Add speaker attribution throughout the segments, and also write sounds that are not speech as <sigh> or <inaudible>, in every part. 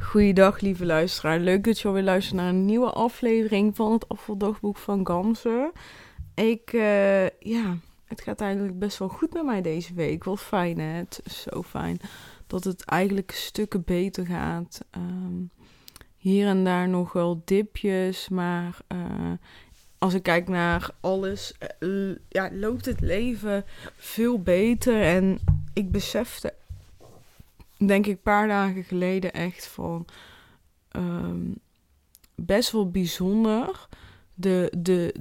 Speaker 1: Goeiedag, lieve luisteraar. Leuk dat je alweer luistert naar een nieuwe aflevering van het afvaldagboek van Gamse. Ik, eh, ja, het gaat eigenlijk best wel goed met mij deze week. Wel fijn, hè? Het is zo fijn dat het eigenlijk stukken beter gaat. Ehm, hier en daar nog wel dipjes, maar uh, als ik kijk naar alles, uh, ja, loopt het leven veel beter. En ik besefte denk ik, een paar dagen geleden echt van um, best wel bijzonder. De, de,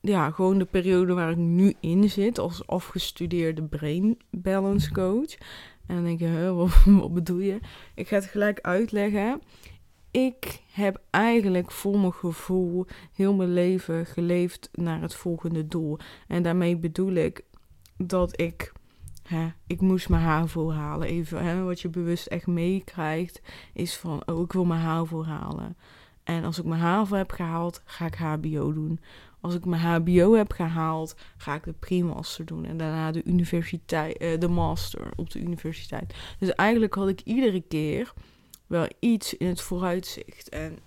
Speaker 1: ja, gewoon de periode waar ik nu in zit als afgestudeerde brain balance coach. En dan denk je, wat, <laughs> wat bedoel je? Ik ga het gelijk uitleggen. Ik heb eigenlijk voor mijn gevoel heel mijn leven geleefd naar het volgende doel. En daarmee bedoel ik dat ik Ik moest mijn HAVO halen. Even, hè, wat je bewust echt meekrijgt, is van, oh, ik wil mijn HAVO halen. En als ik mijn HAVO heb gehaald, ga ik HBO doen. Als ik mijn HBO heb gehaald, ga ik de pre-master doen. En daarna de universiteit, uh, de master op de universiteit. Dus eigenlijk had ik iedere keer wel iets in het vooruitzicht. En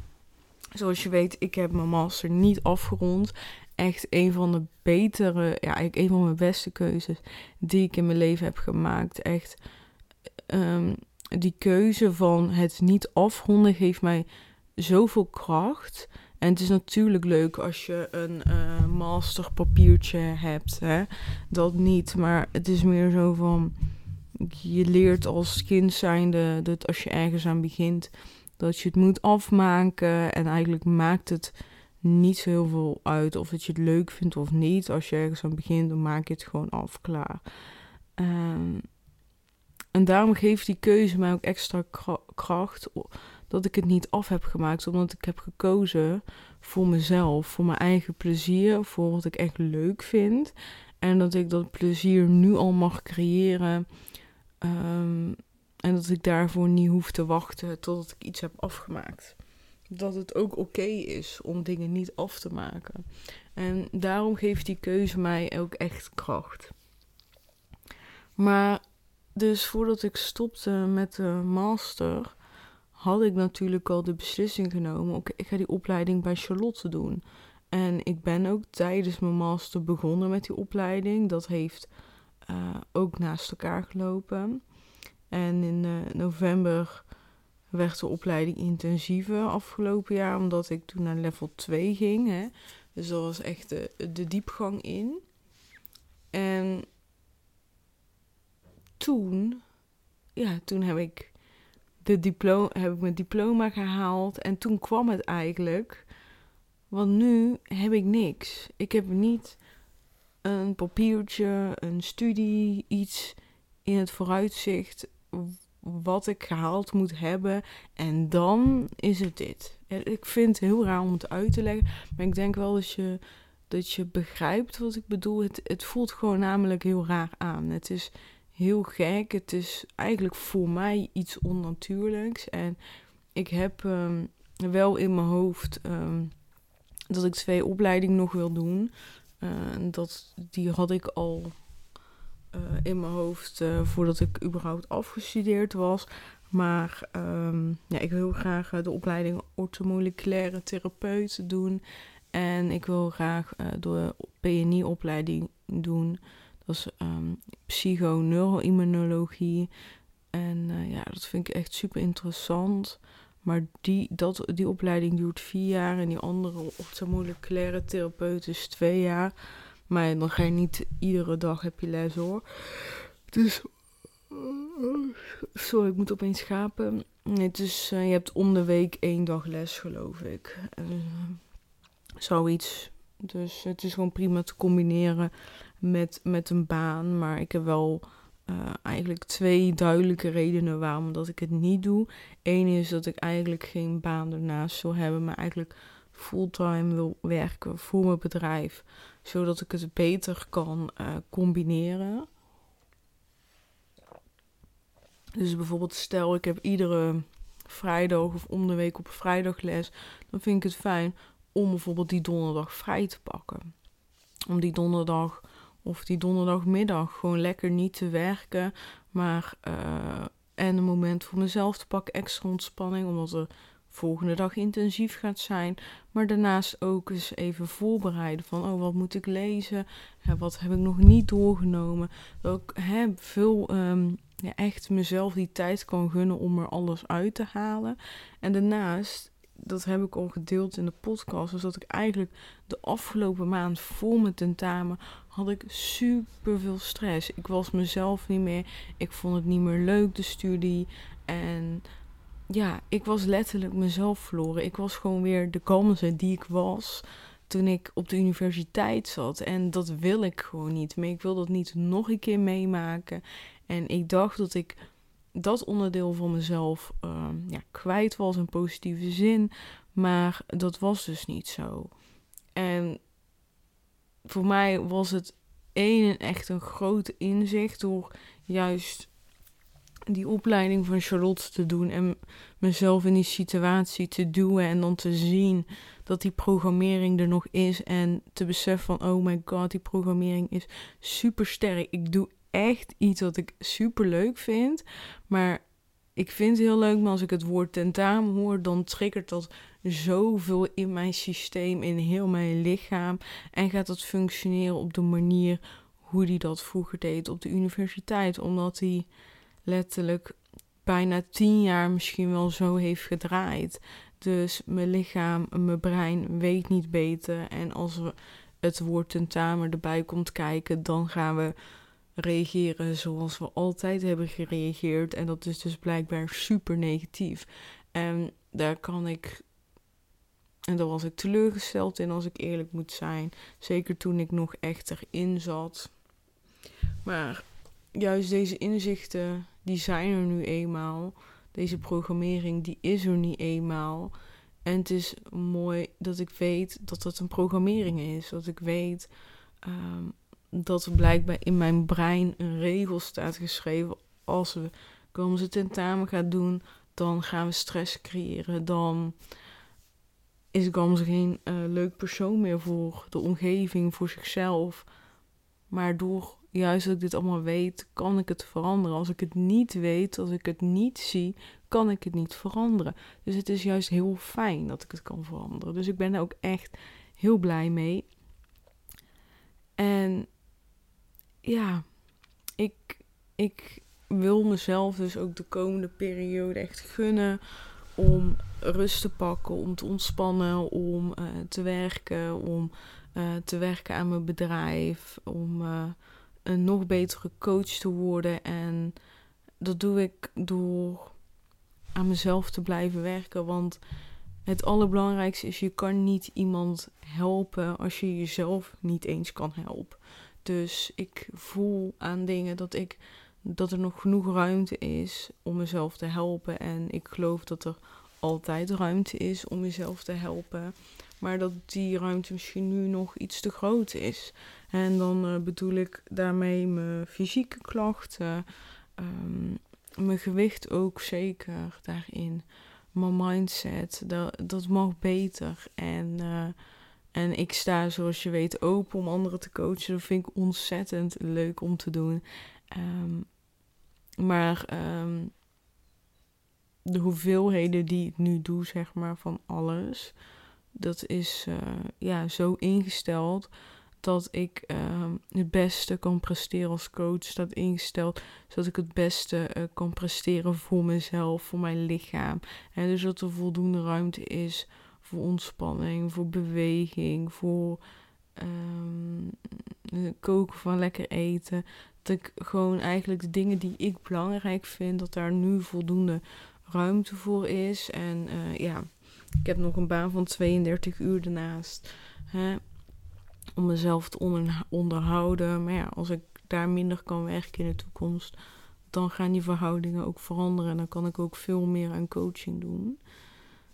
Speaker 1: zoals je weet, ik heb mijn master niet afgerond echt een van de betere, ja, eigenlijk een van mijn beste keuzes die ik in mijn leven heb gemaakt. Echt, um, die keuze van het niet afronden geeft mij zoveel kracht. En het is natuurlijk leuk als je een uh, masterpapiertje hebt, hè? dat niet. Maar het is meer zo van, je leert als kind zijnde dat als je ergens aan begint, dat je het moet afmaken. En eigenlijk maakt het niet zo heel veel uit of dat je het leuk vindt of niet. Als je ergens aan begint, dan maak je het gewoon af, klaar. Um, en daarom geeft die keuze mij ook extra kracht dat ik het niet af heb gemaakt. Omdat ik heb gekozen voor mezelf, voor mijn eigen plezier, voor wat ik echt leuk vind. En dat ik dat plezier nu al mag creëren. Um, en dat ik daarvoor niet hoef te wachten totdat ik iets heb afgemaakt dat het ook oké is om dingen niet af te maken. En daarom geeft die keuze mij ook echt kracht. Maar dus voordat ik stopte met de master, had ik natuurlijk al de beslissing genomen: oké, ik ga die opleiding bij Charlotte doen. En ik ben ook tijdens mijn master begonnen met die opleiding. Dat heeft uh, ook naast elkaar gelopen. En in uh, november werd de opleiding intensiever afgelopen jaar, omdat ik toen naar level 2 ging. Hè. Dus dat was echt de, de diepgang in. En toen, ja, toen heb ik, de diploma, heb ik mijn diploma gehaald. En toen kwam het eigenlijk. Want nu heb ik niks. Ik heb niet een papiertje, een studie, iets in het vooruitzicht wat ik gehaald moet hebben. En dan is het dit. Ik vind het heel raar om het uit te leggen. Maar ik denk wel dat je, dat je begrijpt wat ik bedoel. Het, het voelt gewoon namelijk heel raar aan. Het is heel gek. Het is eigenlijk voor mij iets onnatuurlijks. En ik heb um, wel in mijn hoofd um, dat ik twee opleidingen nog wil doen. Uh, dat, die had ik al uh, in mijn hoofd uh, voordat ik überhaupt afgestudeerd was. Maar um, ja, ik wil graag uh, de opleiding orthomoleculaire therapeut doen. En ik wil graag de PNI-opleiding doen. Dat is um, psychoneuroimmunologie. En ja, dat vind ik echt super interessant. Maar die, dat, die opleiding duurt vier jaar en die andere orthomoleculaire therapeut is twee jaar. Maar dan ga je niet iedere dag heb je les hoor. Dus. Sorry, ik moet opeens schapen. Nee, dus uh, je hebt om de week één dag les, geloof ik. Uh, zoiets. Dus het is gewoon prima te combineren met, met een baan. Maar ik heb wel uh, eigenlijk twee duidelijke redenen waarom dat ik het niet doe. Eén is dat ik eigenlijk geen baan ernaast wil hebben, maar eigenlijk fulltime wil werken voor mijn bedrijf, zodat ik het beter kan uh, combineren. Dus bijvoorbeeld stel ik heb iedere vrijdag of om de week op vrijdag les, dan vind ik het fijn om bijvoorbeeld die donderdag vrij te pakken. Om die donderdag of die donderdagmiddag gewoon lekker niet te werken, maar uh, en een moment voor mezelf te pakken, extra ontspanning, omdat de volgende dag intensief gaat zijn. Maar daarnaast ook eens even voorbereiden van, oh, wat moet ik lezen? wat heb ik nog niet doorgenomen? Dat ik heb veel ehm, ja, echt mezelf die tijd kan gunnen om er alles uit te halen. En daarnaast, dat heb ik al gedeeld in de podcast, dus dat ik eigenlijk de afgelopen maand voor mijn tentamen had ik super veel stress. Ik was mezelf niet meer. Ik vond het niet meer leuk, de studie. En ja, ik was letterlijk mezelf verloren. Ik was gewoon weer de kalmste die ik was toen ik op de universiteit zat. En dat wil ik gewoon niet Maar Ik wil dat niet nog een keer meemaken. En ik dacht dat ik dat onderdeel van mezelf uh, ja, kwijt was in positieve zin. Maar dat was dus niet zo. En voor mij was het één en echt een groot inzicht door juist die opleiding van Charlotte te doen en mezelf in die situatie te duwen en dan te zien dat die programmering er nog is en te beseffen van oh my god, die programmering is super sterk. Ik doe echt iets wat ik super leuk vind, maar ik vind het heel leuk, maar als ik het woord tentamen hoor, dan triggert dat zoveel in mijn systeem, in heel mijn lichaam. En gaat dat functioneren op de manier hoe die dat vroeger deed op de universiteit. Omdat hij letterlijk bijna tien jaar misschien wel zo heeft gedraaid. Dus mijn lichaam, mijn brein weet niet beter. En als we het woord tentamen erbij komt kijken, dan gaan we reageren zoals we altijd hebben gereageerd. En dat is dus blijkbaar super negatief. En daar kan ik. En daar was ik teleurgesteld in als ik eerlijk moet zijn. Zeker toen ik nog echt erin zat. Maar juist deze inzichten, die zijn er nu eenmaal. Deze programmering, die is er niet eenmaal. En het is mooi dat ik weet dat het een programmering is. Dat ik weet um, dat er blijkbaar in mijn brein een regel staat geschreven. Als we komen ze tentamen gaan doen, dan gaan we stress creëren. Dan is Gamze geen uh, leuk persoon meer voor de omgeving, voor zichzelf. Maar door juist dat ik dit allemaal weet, kan ik het veranderen. Als ik het niet weet, als ik het niet zie, kan ik het niet veranderen. Dus het is juist heel fijn dat ik het kan veranderen. Dus ik ben er ook echt heel blij mee. En ja, ik, ik wil mezelf dus ook de komende periode echt gunnen om rust te pakken, om te ontspannen, om uh, te werken, om uh, te werken aan mijn bedrijf, om uh, een nog betere coach te worden. En dat doe ik door aan mezelf te blijven werken. Want het allerbelangrijkste is, je kan niet iemand helpen als je jezelf niet eens kan helpen. Dus ik voel aan dingen dat ik dat er nog genoeg ruimte is om mezelf te helpen. En ik geloof dat er altijd ruimte is om mezelf te helpen. Maar dat die ruimte misschien nu nog iets te groot is. En dan uh, bedoel ik daarmee mijn fysieke klachten, um, mijn gewicht ook zeker daarin. Mijn mindset, dat, dat mag beter. En, uh, en ik sta, zoals je weet, open om anderen te coachen. Dat vind ik ontzettend leuk om te doen. Um, maar um, de hoeveelheden die ik nu doe, zeg maar, van alles, dat is uh, ja, zo ingesteld dat ik uh, het beste kan presteren als coach. Staat ingesteld zodat ik het beste uh, kan presteren voor mezelf, voor mijn lichaam. En dus dat er voldoende ruimte is voor ontspanning, voor beweging, voor um, koken van lekker eten. Dat ik gewoon eigenlijk de dingen die ik belangrijk vind, dat daar nu voldoende ruimte voor is. En uh, ja, ik heb nog een baan van 32 uur daarnaast. Hè, om mezelf te onderhouden. Maar ja, als ik daar minder kan werken in de toekomst, dan gaan die verhoudingen ook veranderen. En dan kan ik ook veel meer aan coaching doen.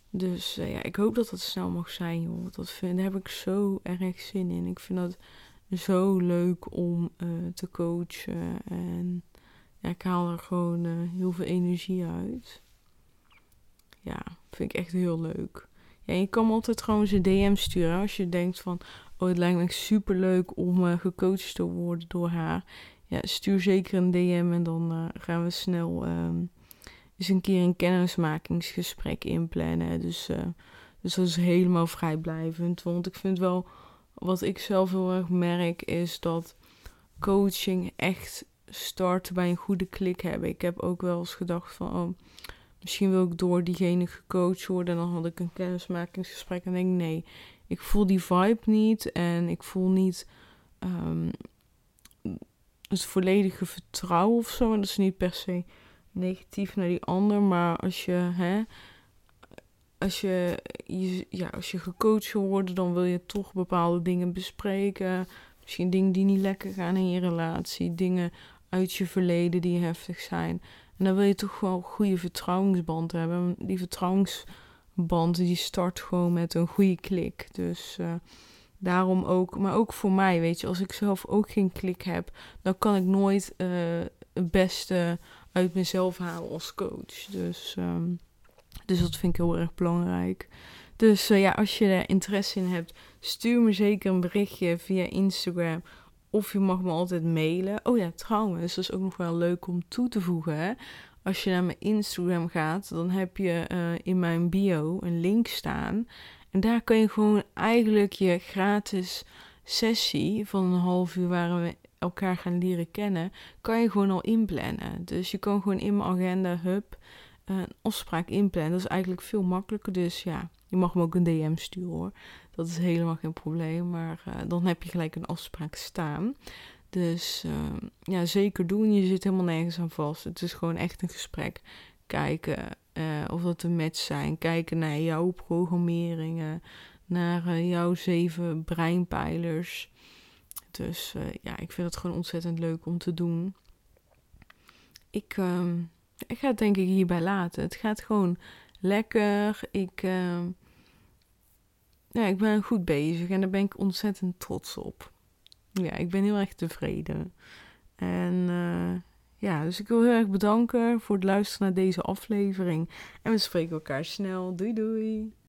Speaker 1: Dus uh, ja, ik hoop dat dat snel mag zijn, joh. Dat vind, daar heb ik zo erg zin in. Ik vind dat zo leuk om uh, te coachen. En ja, ik haal er gewoon uh, heel veel energie uit. Ja, vind ik echt heel leuk. Ja, je kan altijd gewoon een DM sturen als je denkt van... Oh, het lijkt me super leuk om uh, gecoacht te worden door haar. Ja, stuur zeker een DM en dan uh, gaan we snel um, eens een keer een kennismakingsgesprek inplannen. Dus, uh, dus dat is helemaal vrijblijvend. Want ik vind wel, wat ik zelf heel erg merk, is dat coaching echt start bij een goede klik hebben. Ik heb ook wel eens gedacht van, oh, misschien wil ik door diegene gecoacht worden. En dan had ik een kennismakingsgesprek en denk nee, ik voel die vibe niet en ik voel niet um, het volledige vertrouwen of zo. En dat is niet per se negatief naar die ander, maar als je, hè, als je, je, ja, als je gecoacht wil worden, dan wil je toch bepaalde dingen bespreken. Misschien dingen die niet lekker gaan in je relatie, dingen uit je verleden die heftig zijn. En dan wil je toch wel een goede vertrouwensband hebben. Die vertrouwensband die start gewoon met een goede klik. Dus uh, daarom ook, maar ook voor mij, weet je, als ik zelf ook geen klik heb, dan kan ik nooit uh, het beste uit mezelf halen als coach. Dus, um, dus dat vind ik heel erg belangrijk. Dus uh, ja, als je er interesse in hebt, stuur me zeker een berichtje via Instagram. Of je mag me altijd mailen. Oh ja, trouwens, dat is ook nog wel leuk om toe te voegen. Als je naar mijn Instagram gaat, dan heb je uh, in mijn bio een link staan. En daar kan je gewoon eigenlijk je gratis sessie van een half uur waar we elkaar gaan leren kennen, kan je gewoon al inplannen. Dus je kan gewoon in mijn agenda, hub, een afspraak inplannen. Dat is eigenlijk veel makkelijker. Dus ja, je mag me ook een DM sturen hoor. Dat is helemaal geen probleem. Maar uh, dan heb je gelijk een afspraak staan. Dus uh, ja, zeker doen. Je zit helemaal nergens aan vast. Het is gewoon echt een gesprek. Kijken uh, of dat een match zijn. Kijken naar jouw programmeringen. Naar jouw zeven breinpijlers. Dus ja, ik vind het gewoon ontzettend leuk om te doen. Ik, ehm, ik ga het denk ik hierbij laten. Het gaat gewoon lekker. Ik, uh, ja, ik ben goed bezig en daar ben ik ontzettend trots op. Ja, ik ben heel erg tevreden. En uh, ja, dus ik wil heel erg bedanken voor het luisteren naar deze aflevering. En we spreken elkaar snel. Doei doei!